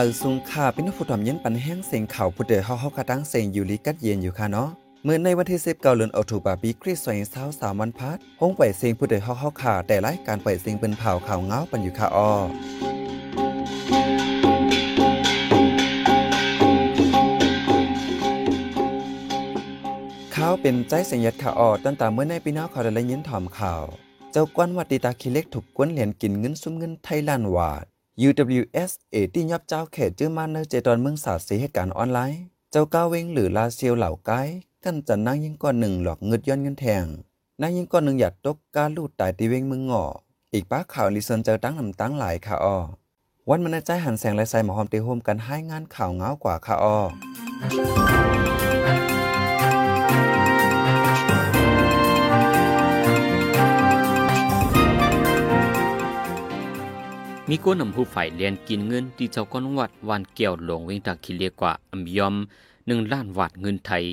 มาซุงค่าเป็นผู้ทำเย็นปันแห้งเสียงข่าวผู้เดือเฮาเฮากระตั้งเสียงอยู่ลิกัดเย็นอยู่ค่ะเนาะเมื่อในวันที่10เดือนออกตุลาปีคริสต์ศักราช23วันพัดห้องปล่อยเสียงผู้เดือเฮาเฮาค่ะแต่รายการปล่อยเสียงเป็นเผาข่าวเงาปันอยู่ค่ะอ้อข่าวเป็นใจเสียงยัดข่าวออตั้งแต่เมื่อในปีน้าเขาได้ยินถอมข่าว เจ้ากวนวัดดีตาคิเล็กถูกกวนเหรียญกินเงินซุ้มเงินไทยล้านวาด UWSA ที่ยับเจ้าเขตจื้อมาเนเจตอนเมืองศาสตร์สีเหตุการณ์ออนไลน์ เจ้าก้าวเวงหรือลาเซียวเหล่าไกกันจะนั่งยิ่งก้อนหนึ่งหลอกเงิดย้อนเงินแทงนั่งยิ่งก้อนหนึ่งหยัดตกกาลูดตายตีเวงมืองงออีกป้าข่าวลิซนเจอตั้งลำตั้งหลายค่ะออวันมันใจหันแสงและใส่หมอหอมเตโฮมกันให้งานข่าวเงากว่าค่ะออ มีก้นนำผู้ฝ่ายเลียนกินเงินที่เจ้าก้อนวัดวันเกี่ยวหลวงเวงตาคิเลียกว่าอัมยอมหนึ่งล้านวัดเงินไทย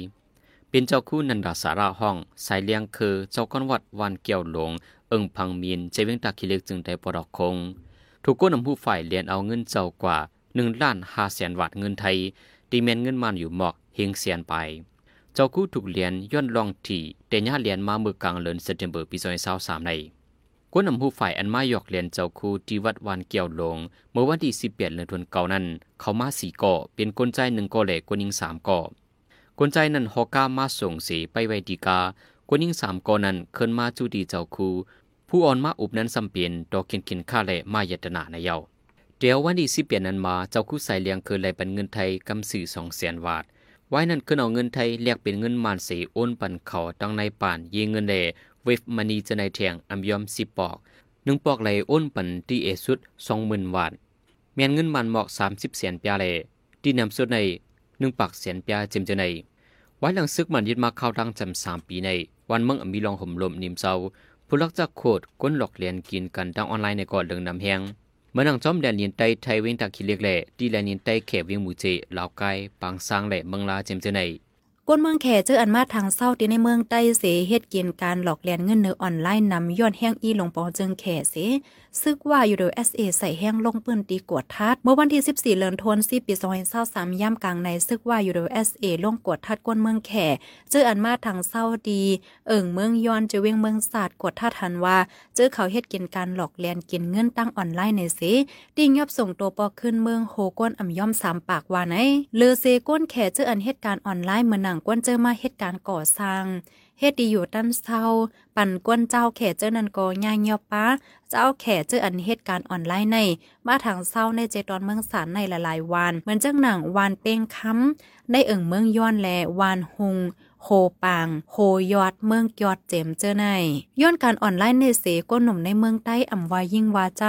เป็นเจ้าคู่นันดาสาราห้องสายเลียงคือเจ้าก้อนวัดวันเกี่ยวหลวงเอิงพังมีนใจเวงตาคิเลียกจึงได้ปลอกคง ถูกก้นนำผู้ฝ่ายเลียนเอาเงินเจ้ากว่าหนึ่งล้านห้าแสนวัดเงินไทยตีเมนเงินมันอยู่หมอกเฮงเสียนไป เจ้าคู่ถูกเลียนย้อนลองที่แต่ญาเลียนมาเมื่อกลางเดือนเซปเทมเบอร์ปี2 0 2 3ใน ก้นนำผู้ฝ่ายอันมาหยอกเลียนเจ้าคูที่วัดวานเกี่ยวลง เมื่อวันที่สิบเปียนเดือนธันเก่านั้น เขามาสี่ก่อเป็นกลใจหนึ่งก่อแหลกกวนิงสามก่อกลใจนั้นฮอก้ามาส่งสีไปไวดีกากวนิงสามก่อนั้นเคินมาจูดีเจ้าคูผู้อ่อนมาอุบนั้นสำเปียนดอกเขียนเขียนค่าแหลมายัตนาในเยาเดี๋ยววันที่สิบเปียนนั้นมาเจ้าคูใส่เลียงคือไหลเป็นเงินไทยกำสื่อสองแสนวาทไว้นั้นคือเอาเงินไทยเรียกเป็นเงินมานสีโอนปันเขาตั้งในป่านยีเงินเด เวฟมันีจะในแทงอัมยอมสิบปอกหนึ่งปอกไหลอ้นปันที่เอสุดสองหมื่นวาทเมียนเงินมันหมอกสามสิบเสียนเปียเลที่นำสุดในหนึ่งปักเสียนเปียเจมเจในไว้หลังซึกมันยึดมาเข้าดังจำสามปีใน วันเมืองมีลองห่มลมนิมเศร้าผู้ลักจะโคดก้นหลอกเลียนกินกันดังออนไลน์ในก่อนเดิงนำแหงเมื่อนังจอมแดนเลียนไตไทยเวงตาคิเล็กแหล่ที่แดนเลียนไตแขกเวียงมูเจลาวไกปังซางแหล่เมืองลาเจมเจใน ก้นเมืองแขเจออันมาทางเศร้าที่ในเมืองใต้เสเฮ็ดกินการหลอกเลียนเงินเนื้อออนไลน์นำย้อนแห้งอีหลงปองจึงแขเสซึกว่าอยู่โดย SA ใส่แห้งลงปืนตีกวดทัดเมื่อวันที่ 14เดือนธันวาคมปี2023ย่ำกลางในซึกว่าอยู่โดย SA ลงกวดทัดก้นเมืองแขเจออันมาทางเศร้าดีเอิ่งเมืองย้อนจะเวียงเมืองศาสตร์กวดทัดทันว่าเจอเขาเฮ็ดกินการหลอกเลียนกินเงินตั้งออนไลน์ในเสติงยอบส่งตัวปอขึ้นเมืองโฮก้นอ่ำย่อม3ปากว่าไหนเลอเซก้นแขเจออันเหตุการณ์ออนไลน์เมือหนังก้นเจอมาเหตุการณ์ก่อสร้างเฮ็ดดีอยู่ตั้นเศร้าปั่นกวนเจ้าแขเจ้านันก็ย่างเงียบป้าเจ้าแขเจออันเหตุการณ์ออนไลน์ใน มาทางเศร้าในเจตอนเมืองสารในหลายๆวัน เหมือนจังหนังวานเป้งค้ำในเอิ่งเมืองย้อนแลวานหุงโฮปางโฮยอดเมืองยอดเจมเจอในย้อนการออนไลน์ในเสก้นหนุ่มในเมืองใต้อ่ำวายิ่งวาใจ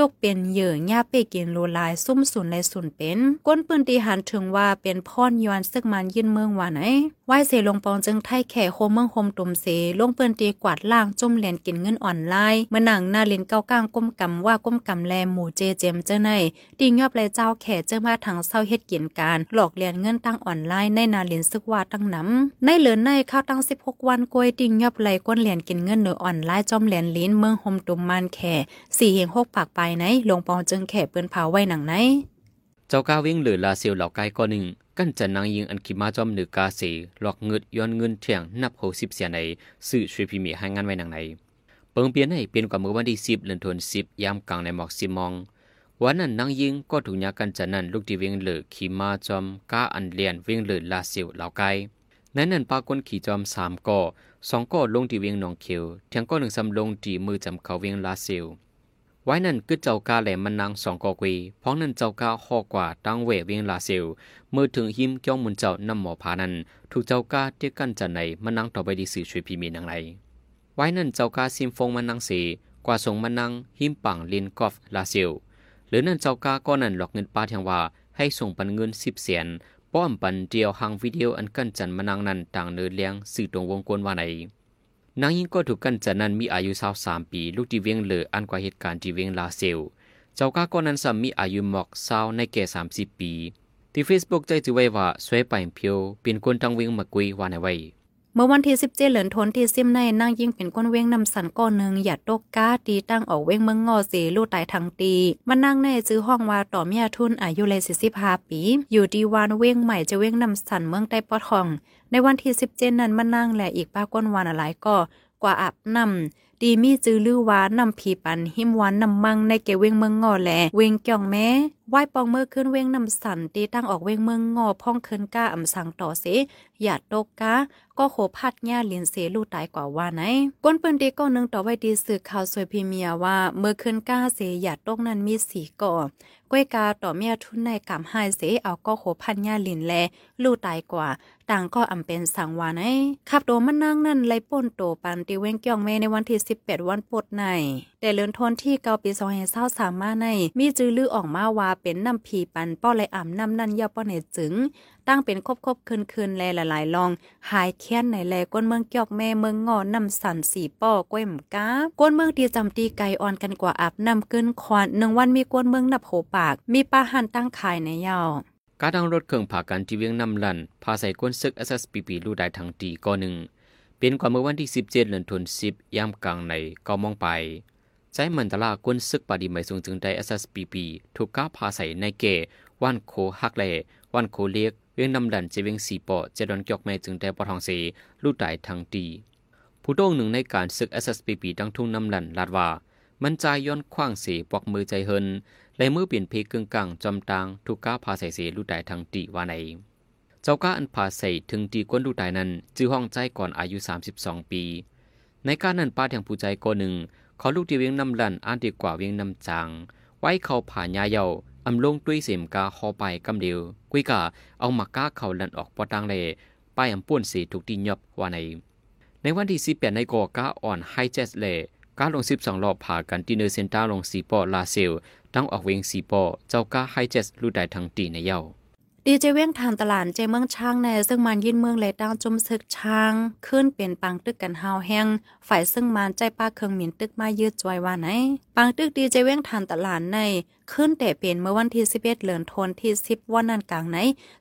ตกเป็นเหยื่อย่าเปกินโลลายซุ่มสุนในสุนเป็นก้นปืนตีหันถึงว่าเป็นพ่อนยอนซึกมันยินเมืองว่าไหนไหวเสลงปองจึงไทยแข่โคเมืองโฮมตุมเสลงปืนตีกวาดล่างจมเหรียญกินเงินอ่อนไลน์เมื่อหนังหน้าเลนเก้าก้างก้มกำว่าก้มกำแลหมู่เจเจมเจอในตีงยอบเลยเจ้าแข่เจอมาทางเศร้าเฮ็ดเกียนการ หลอกเรียนเงินตั้งอ่อนไลน์ในนาเลนซึกว่าตั้งน้ำในเหลือในข้าวตั้ง 16 วันกวยติงยอบไหลก้นเหรียญกินเงินเหนือออนไลน์จอมเหรียญลิ้นเมืองโฮมตุมมันแข่สี่เฮงหกปากไปไหนลงปองจึงแข่เปิ้นเผาไว้หนังไหน เจ้าก้าวิ่งหรือลาเซียวเหล่าไกก็หนึ่ง กันจะนางยิงอันคิมาจอมหรือกาเสหลอกเงิดย้อนเงินเที่ยงนับหกสิบเสียในสื่อช่วยพิมีให้งานไว้หนังไหนเปิงเปลี่ยนให้เปลี่ยนกว่าเมื่อวันที่สิบเดือนธันวาคมยามกลางในหมอกสิมองวันนั้นนางยิงก็ถูกยากันจะนั่นลูกที่วิ่งเหลือขีมาจอมก้าอันเลียนวิ่งเหลือลาเซียวเหล่าไกนั้นนั้นปากนขี่จอมสามก่อสองก่อลงที่เวิ่งหนองเขียวเทียงก็หนึ่งสำลงที่มือจำเขาวิ่งลาเซีย วไว้นั่นคือเจ้ากาแหลมมันนางสองกอกวีพ้องนั่นเจ้ากาหอกว่าตั้งเวเวียงลาเซลเมื่อถึงหิมเกี้ยวมุนเจ้านำหมอพานั้นถูกเจ้ากาเตี้ยกันจันในมันนางต่อไปดีสื่อช่วยพีมีนางไรไว้นั่นเจ้ากาซิมฟงมันนางเสกว่าส่งมันนางหิมปังลินกอฟลาเซลหรือนั่นเจ้ากาก็นั่นหลอกเงินป้าเทียงว่า ให้ส่งปันเงินสิบเสียนป้อมปันเดียวหางวิดีโออันกันจันมันนางนั้นต่างเนื้อเลี้ยงสื่อตรงวงกลว่าไหน นางยิงก็ถูกกันจะนนั้นมีอายุสาวสามปี ลูกที่เวียงเหลืออันกว่าเหตุการณ์ที่เวียงลาเซล เจ้าก้าก็นั้นสามีอายุหมอกสาวในแก่สามสิบปี ที่เฟซบุ๊กใจจือไว้ว่าสวยไปเพียวเป็นคนตั้งเวียงมากุยว่าในไว้ เมื่อวันที่17เจเหลือนทนที่ซิมในนั่งยิงเป็นก้นเว้งนำสันก้อนหนึ่งอย่าตกก้าตีตั้งออกเว้งเมืองงอเสลู่ตายทางตีมานั่งในซื้อห้องว่าต่อเมียทุนอายุเลย45ปี อยู่ดีวานเว้งใหม่จะเว้งนำสันเมืองใต้ปอทอง ในวันที่17นั้นมานั่งและอีกป้าก้นวานอะไรก็กว่าอาบน้ำดีมีจื้อลือวานำผีปันหิมวานนำมังในเกเวงเมืองงอแหลเวงจ่องแม้ ไหว้ปองเมื่อขึ้นเว้งนำสันตีตั้งออกเว้งเมืองงอพ่องเคินก้าอ่ำสังต่อเสอย่าตกกาก็โคพัดญ่าเลียนเสลูตายกว่าว่าไหนก้นปืนดีก็นึงต่อไว้ดีสื่อข่าวสวยพีเมียว่าเมื่อขึ้นก้าเสอย่าตกนั้นมีสีก่อก้วยกาต่อเมียทุนในกำหายเสเอาก็โคพัดญ่าลินแลลูตายกว่า ต่างก็อ่ำเป็นสังวานไอ้ขับโดมันนั่งนั่นไล่ป่นโตปันตีเว้งเกี่ยงเมในวันที่18วันปดในแต่เลือนทนที่เกาปี2023มาในมีจื้อลือออกมาว่าเป็นน้ำผีปันป้อไหลอ่ำน้ำนั่นย่าป้อเนจึง ตั้งเป็นคบคบคืนคืนแลหลายๆลอง หายแค้นในแลก้นเมืองเกียกแม่เมืองงอนำสันสีป้อก้วยหมกาก้นเมืองตีจำตีไก่อ่อนกันกว่าอาบน้ำกึนควานหนึ่งวันมีก้นเมืองนับโหปาก มีป้าหันตั้งขายในยาวการดังรถเครื่องผ่ากันที่เวียงน้ำลันพาใส่ก้นซึก SSPP ลู่ได้ทั้งตีก็หนึ่งเป็นกว่าเมื่อวันที่ 17เดือนธันวาคมยามกลางในก็มองไป ใจมันตลาก้นซึกปาดีไม่สูงจึงได้ SSPP ถูกก้าพาใส่ในเกวันโคฮักเลวันโคเลียกเวียงนำลันจเวียงสีปอจดอนเกียกแม่จึงได้ปอทองเสลู่ได้ทั้งตีผู้โต้งหนึ่งในการซึก SSPP ดังทุ่งนำลันลาดว่า มันใจย้อนขว้างเสปอกมือใจเฮินและมือเปลี่ยนเพกึ่งกลางจอมตางถูกก้าพาใส่เสลู่ได้ทั้งตีว่าในเจ้าก้าอันพาใส่ถึงตีก้นดูตายนั้น จื้อห้องใจก่อนอายุ 32 ปี ในการนั้นป้าแห่งผู้ใจก่อหนึ่ง ขอลูกที่เวียงนำลันอ่านดีกว่าเวียงนำจางไว้เขาผ่านยาเยาอำลงตุ้ยเสียมกาคอไปกำเดียวกุยกาเอามากก้าเขาลันออกปอตังเลป้ายอำป่วนสีถูกตียบว่าใน ในวันที่18ในกอก้าอ่อนไฮเจสเลก้าลง12รอบผ่ากันที่เนอร์เซนต้าลงสีปอลาเซลตั้งออกเวงสีปอเจ้าก้าไฮเจสรู้ได้ทั้งตีในเย้า ดีเจเว้งทานตลาดเจเมืองช่างในซึ่งมันยินเมืองเลยตั้งจุมซึกช่าง ขึ้นเป็นปังตึกกันเฮาแห้งฝ่ายซึ่งมันใจป้าเครื่องหมินตึกมายืดจอยว่าไหน ปังตึกดีเจเว้งทานตลาดใน ขึ้นแต่เป็นเมื่อวันที่11เดือนธันวาคมที่ 10 วันนั้นกลางไหน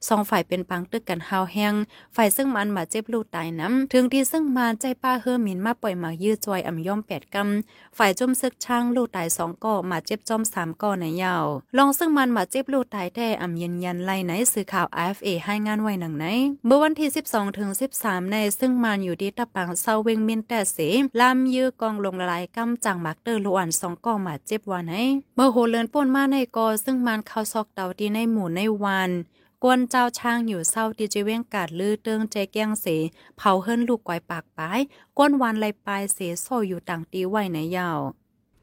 สองฝ่ายเป็นปังตึกกันฮาวแหงฝ่ายซึ่งมันมาเจ็บลูกตายน้ำถึงที่ซึ่งมันใจป้าเฮือหมินมาปล่อยหมายืดจอยอ่ำย่อมแปดกำฝ่ายจมซึกช้างลูกตายสองก่อมาเจ็บจอมสามก่อในยาวลองซึ่งมันมาเจ็บลูกตายแต่อ่ำยืนยันไล่ไหนสื่อข่าว AFA ให้งานไว้หนังไหน เมื่อวันที่ 12ถึง13 ในซึ่งมันอยู่ที่ตะปังเซาเวงมินแต่เสลำยื้อกองลงละลายกำจังมักเตอร์ลวนสองกอมาเจ็บว่าไหนเมื่อโหเลินป่นมาในกอซึ่งมันเข้าซอกเตาดีในหมู่ในวัน กวนเจ้าช่างอยู่เศร้าดีเจเว้งกาดลือเติงใจแก้งเส เผาเฮิรนลูกกวายปากปายก้นวันไลปลายเสโซอยู่ต่างตีไว้ในยาว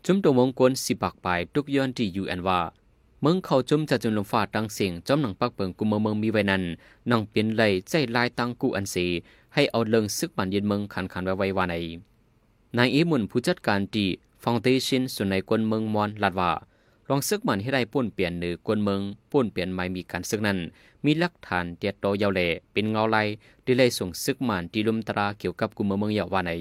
จุมตัวมงกลสิปักไปทุกย้อนที่อยูแอนว่าเมืองเขาจุมจะจุนลมฟ้าตังเสียงจอมหนังปักเปิงกุมเมืองมีไว้นั้นนังเปลี่ยนเลยใจลายตังกูอันสีให้เอาเลิงซึกมันเย็นเมืองขันขันไว้ไว้ว่าในนายอีมุนผู้จัดการดีฟองเตชินส่วนในกวนเมืองมอนลาดว่า ลองซึกมันให้ได้ป่นเปลี่ยนหรือกวนเมืองป่นเปลี่ยนไม่มีการซึกนั้น มีหลักฐานเตียโตยาวแหล่เป็นเงาไลที่เลยส่งซึกมันที่ลุมตราเกี่ยวกับกุมเมืองยาวว่าใน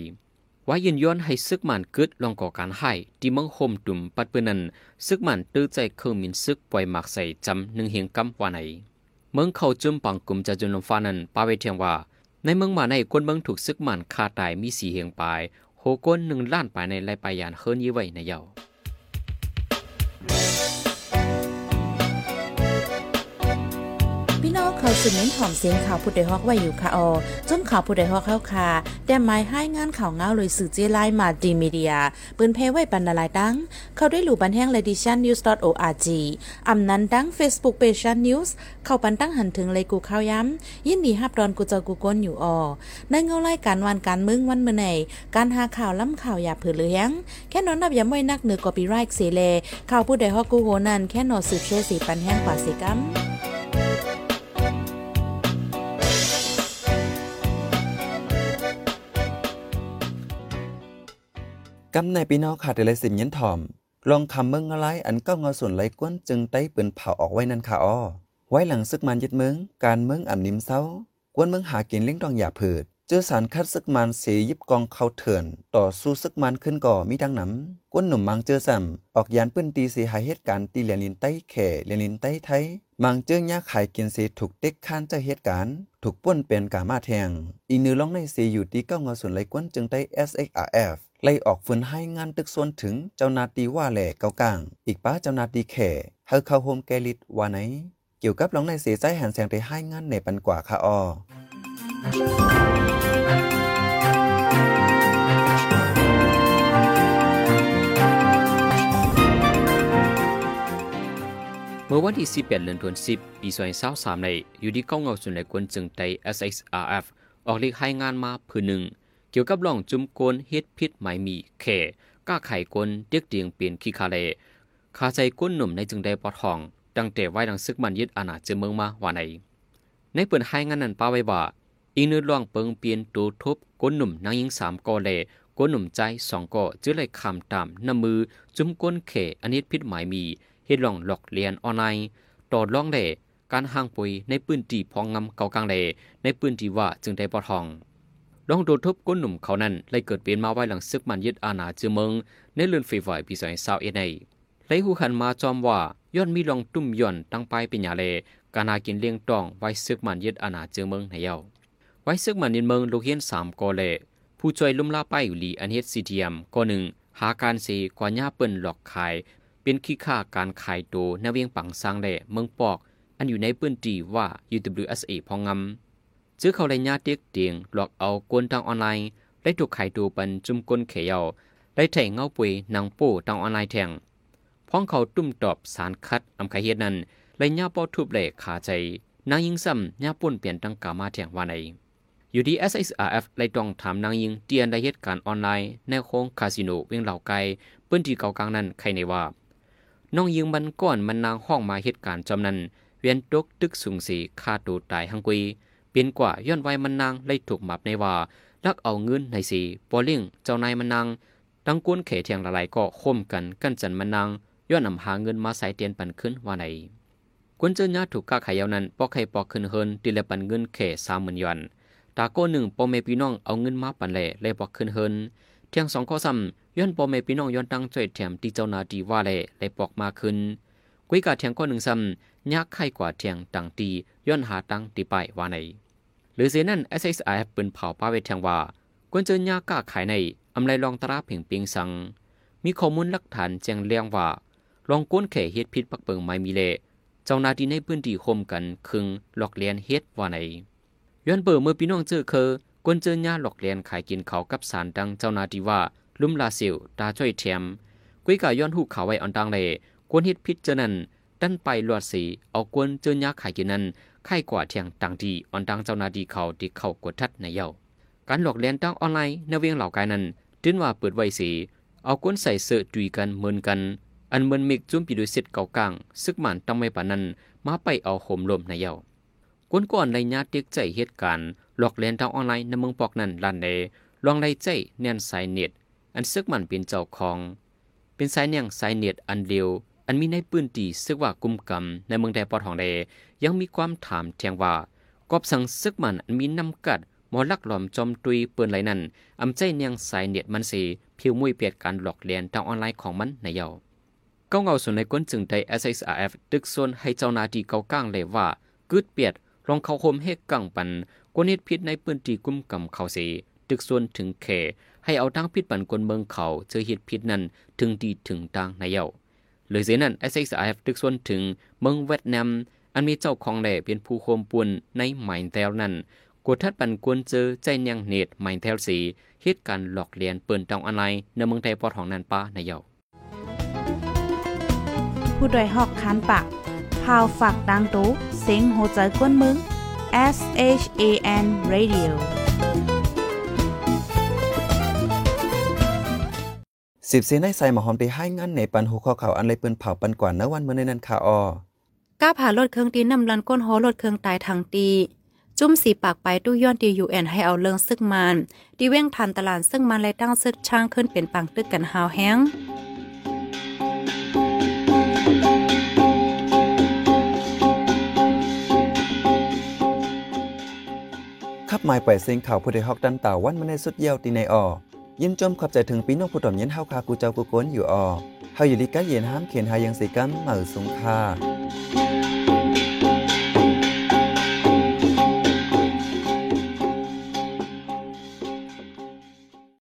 ว่ายินย้อนให้ซึกมันเกิดลองก่อการให้ที่มืองโฮมตุ่มปัดเปื้อนั้นซึกมันตื้อใจเครื่องมินซึกปล่อยหมากใส่จำหนึ่งเหียงกำว่าไหนเมืองเขาจุ่มปังกลุ่มจะจุนลมฟ้านั้นป้าไว้เทียงว่า ในเมืองมาในคนเมืองถูกซึกมันฆ่าตายมีสีเหียงปลายโหก้นหนึ่งล้านปลายในไรปลายยานเฮิรนยี่ไว้ในเยาพี่ น้องเขาสืบเน้นหอมเสียงข่าวผู้ใดฮอกไว้อยู่ค่ะออจนข่าวผู้ใดฮอกเข้าค่ะแต่หมายให้งานข่าวเงาเลยสื่อเจไลน์มาดีมีเดียปืนเพไว้ปันนาลายดัง เขาได้หลู่บันแห้ง l e d i t i o n news org อำนั้นดัง Facebook page news เข้าปันตั้งหันถึงเลยกูข้าวย้ำยินดีฮับดอนกูเจอกูก้นอยู่ออในเงาไล่การวันการมึงวันเมื่อไหนการหาข่าวล้ำข่าวอย่าเผือเลี้ยงแค่นอนนับย้ำไว้นักเหนือกอปีไรค์เสเลข่าวผู้ใดฮอกกูโหนันแค่นอสืบเชื่อสีปันแห้งกว่าสีกัม กำในปีนอขาดเลยสิมยันทอม ลองคำเมืองอะไรอันก็เงาส่วนไหลกวนจึงไต้ปืนเผาออกไว้นั่นค่ะอ้อไว้หลังซึกมันยึดเมืองการเมืองอ่ำนิ่มเศร้ากวนเมืองหากินเลี้ยงดองอย่าเผิดเจอสารคัดซึกมันเสียยิบกองเขาเถื่อน ต่อสู้ซึกมันขึ้นก่อมีดังหนำกวนหนุ่มมังเจอซ้ำออกยานปืนตีเสียหายเหตุการณ์ตีเหรียญลินใต้แข่เหรียญลินใต้ไทยมังเจิ้งยาขายกินเสียถูกเด็กค้านเจ้าเหตุการณ์ถูกป้นเป็นกามาแทงอีนือร้องในเสียอยู่ที่เก้าเงาส่วนไหลกวนจึงได้ SXRF ไล่ออกฝืนให้งานตึกส่วนถึงเจ้านาตีว่าแหล่เกากลาง อีกป้าเจ้านาตีแข่เฮาเข้าโฮมแกลิดว่าไหน เกี่ยวกับร้องในเสีใจหันแสงไปให้งานในปันกว่าค่ะออเมื่อวันที่ 18เดือนธันวาคมปี2023ในอยู่ที่เก้าเงาสุนในกวนจึงไต SXRF ออกเลขให้งานมาผืนหนึ่ง กี่ยวกับล่องจุมกลเฮ็ดพิษหมายมีแข่ก้าไข่กลเด็กเดียงเปลี่ยนขี้คาเลคาใจก้นหนุ่มในจึงได้ปอทองตั้งแต่ไว้ดังซึกมันยึดอาณาเจเมืองมาว่าในในเปิดให้งานนั้นป้าไว้ว่าอีนึล่องเปิงเปลี่ยนตูทุบก้นหนุ่มนางยิงสามกอเลก้นหนุ่มใจสองกอจื้อเลยคำตามน้ำมือจุมก้นเขอันนี้พิษหมายมีเฮ็ดลองหลอกเรียนออนไลน์ต่อล่องเลการห่างปุยในปืนตีพองงำเกากลางเลในปืนตีว่าจึงได้ปอทอง ลองโดทบก้นหนุ่มเขานั้นเลยเกิดเปลี่ยนมาไว้หลังซึกมันยึดอาณาจือเมืองในเรือนไฟไหวปีสองสาวเอ็นไลหูหันมาจอมว่าย้อนมีลองตุ้มย่อนตั้งไปเป็นยาเลการหากินเลี้ยงตองไว้ซึกมันยึดอาณาจือเมืองในเยาไว้ซึกมันยึดเมืองลูกเฮียนสามกอเลผู้ช่วยลุ่มลาไปอยู่ลีอันเฮ็ดซีทีเอ็มก็หนึ่งหาการเสกว่าหญ้าเปิ้นหลอกขาย เป็นขี้ค่าการขายโตในเวียงปังซางแหล่เมืองปอก อันอยู่ในปื้นตีว่า UWSA พองงำ ซื้อเขาเลยญาตีกเตียงหลอกเอากวนทางออนไลน์ได้ถูกขายตัวปันจุ่มกลเขียวได้แทงเงาปุยนางโป้ทางออนไลน์แทงพ้องเขาตุ้มตอบสารคัดอำไขเฮ็ดนั้นเลยญาป้อทุบแหล่ขาใจนางยิงซ้ำญาปุ่นเปลี่ยนตังกามาแทงว่าในอยู่ดี SSRF เลยต้องถามนางยิงเตียนได้เหตุการณ์ออนไลน์ในโค้งคาสิโนเวียงเหล่าไกลปื้นที่เก่ากลางนั้นใครในว่า น้องยิงมันก้อนมันนางห้องมาเหตุการณ์จำนั้นเวียนตกตึกสูงสีฆ่าตัวตายหังกุย เป็นกว่าย้อนไว้มันนางเลยถูกหมับในว่าลักเอาเงินในสีปอลิงเจ้านายมันนางดังกวนเขเทียงละลายก็ข่มกันกันจันมันนางย้อนนำหาเงินมาใส่เตียนปันขึ้นว่าไหนกวนเจอญาถูกกาขายาวนั้นปอกไข่ปอกขึ้นเฮินตีละปันเงินเขสามหมื่นยวนตาโก้หนึ่งปอเมพี่น้องเอาเงินมาปันแหล่เลยปอกขึ้นเฮินเทียงสองข้อซ้ำย้อนปอเมพี่น้องย้อนตั้งจ่วยแถมที่เจ้านาดีว่าแหล่เลยปอกมาขึ้นกุยกาเทียงก้อนหนึ่งซ้ำยักไข่กว่าเทียงตังตีย้อนหาตังตีไปว่าไหน หรือเสียนั่น SSI ปืนเผาป้าเวทแทงว่ากวนเจอยาก้าขายในอำไลลองตราเพ่งปิงสัง มีข้อมูลหลักฐานแจ้งเรียงว่าลองก้นเขเฮ็ดพิษปักเปิงไม้มีเลเจ้านาทีในพื้นที่คมกันคึงหลอกเลียนเฮ็ดว่าไหนย้อนเปิดเมื่อพี่น้องเจอเคอกวนเจอญาหลอกเลียนขายกินเขากับสารดังเจ้านาทีว่าลุ่มลาเซลตาจ้อยแถมกุยกาย้อนหูเขาไว้อันดังเลยกวนเฮ็ดพิษเจอนั้นดันไปลวดสีเอากวนเจอยาขายกินนั้น ไข่กว่าเทียงต่างดีอันดังเจ้านาทีเขาที่เข้ากดทัดในเยาการหลอกเลียนตั้งออนไลน์ในเวียงเหล่ากายนั้นตื้นว่าเปิดไว้สีเอากวนใส่เสื้อดุยกันเหมือนกัน อันเหมือนมิกจุ้มปีด้วยเสร็จเก่ากลางซึกหมันตั้งไม่ปานนั้น มาไปเอาห่มลมในเยากวนก่อนในญาติใจเหตุการณ์หลอกเลียนทางออนไลน์ในเมืองปอกนั้นลันเดลองไล่ใจแน่นสายเน็ตอันซึกมันเป็นเจ้าของ เป็นสายเนียงสายเน็ตอันเดียว อันมีในปืนตีซึกว่ากุมกำในเมืองแดปอทองเดยังมีความถามแทงว่ากอบสังซึกมันอันมีน้ำกัดหมอลักหลอมจอมตุยปืนไหลนั้นอำใจเนียงสายเน็ตมันสีผิวมุ้ยเปียดการหลอกเลียนทางออนไลน์ของมันในเยาก้าเงาส่วนในก้นจึงได้ SSRF ตึกส่วนให้เจ้านาทีเกาก้างเลยว่ากึดเปียดลองเขาโคมเฮกกังปันกวนเฮ็ดพิษในปืนตีกุมกำเขาสีตึกส่วนถึงแขให้เอาทางพิษปันกวนเมืองเขาเจอเหตุพิษนั้นถึงดีถึงตางในเยา เลยเสียนั้น SXIF ตึกส่วนถึงเมืองเวียดนาม อันมีเจ้าของแหล่เป็นผู้โคมปุนในหมายแตวนั้นกดทัดปันกวนเจอใจเนียงเนตหมายแตวสีเหตุการณ์หลอกเลียนเปิ้นตองออนไลน์ในเมืองไทยปอทองนันป้าในเยาผู้ดยหอกคันปากพาวฝากดังตู้เซ็งโหใจกวนมึง S H A N Radio สิบเซนในใส่หมอหอมไปให้งานในปันหูข้อเขาอันเลยเปิ้นเผาปันกว่าณวันเมื่อในนั้นค่ะออก้าผ่ารถเครื่องตีนำลันก้นหอรถเครื่องตายทางตี จุ้มสีปากไปตู้ย้อนดียูแอนให้เอาเลิงซึกมันดีเว้งทันตลาดซึ่งมันเลยตั้งซึกช่างขึ้นเป็นปังตึกกันหาวแห้งขับหมายปล่อยเสียงข่าวผู้ใดฮอกดันต่าวันมาในสุดเยี่ยวตีในออ ยินจมขอบใจถึงพี่น้องผู้ต่อมเย็นเฮาคากูเจ้ากูโกนอยู่ออเฮาอยู่ลีกะเย็นห้ามเขียนหายังสีกัมเหมือสุงคา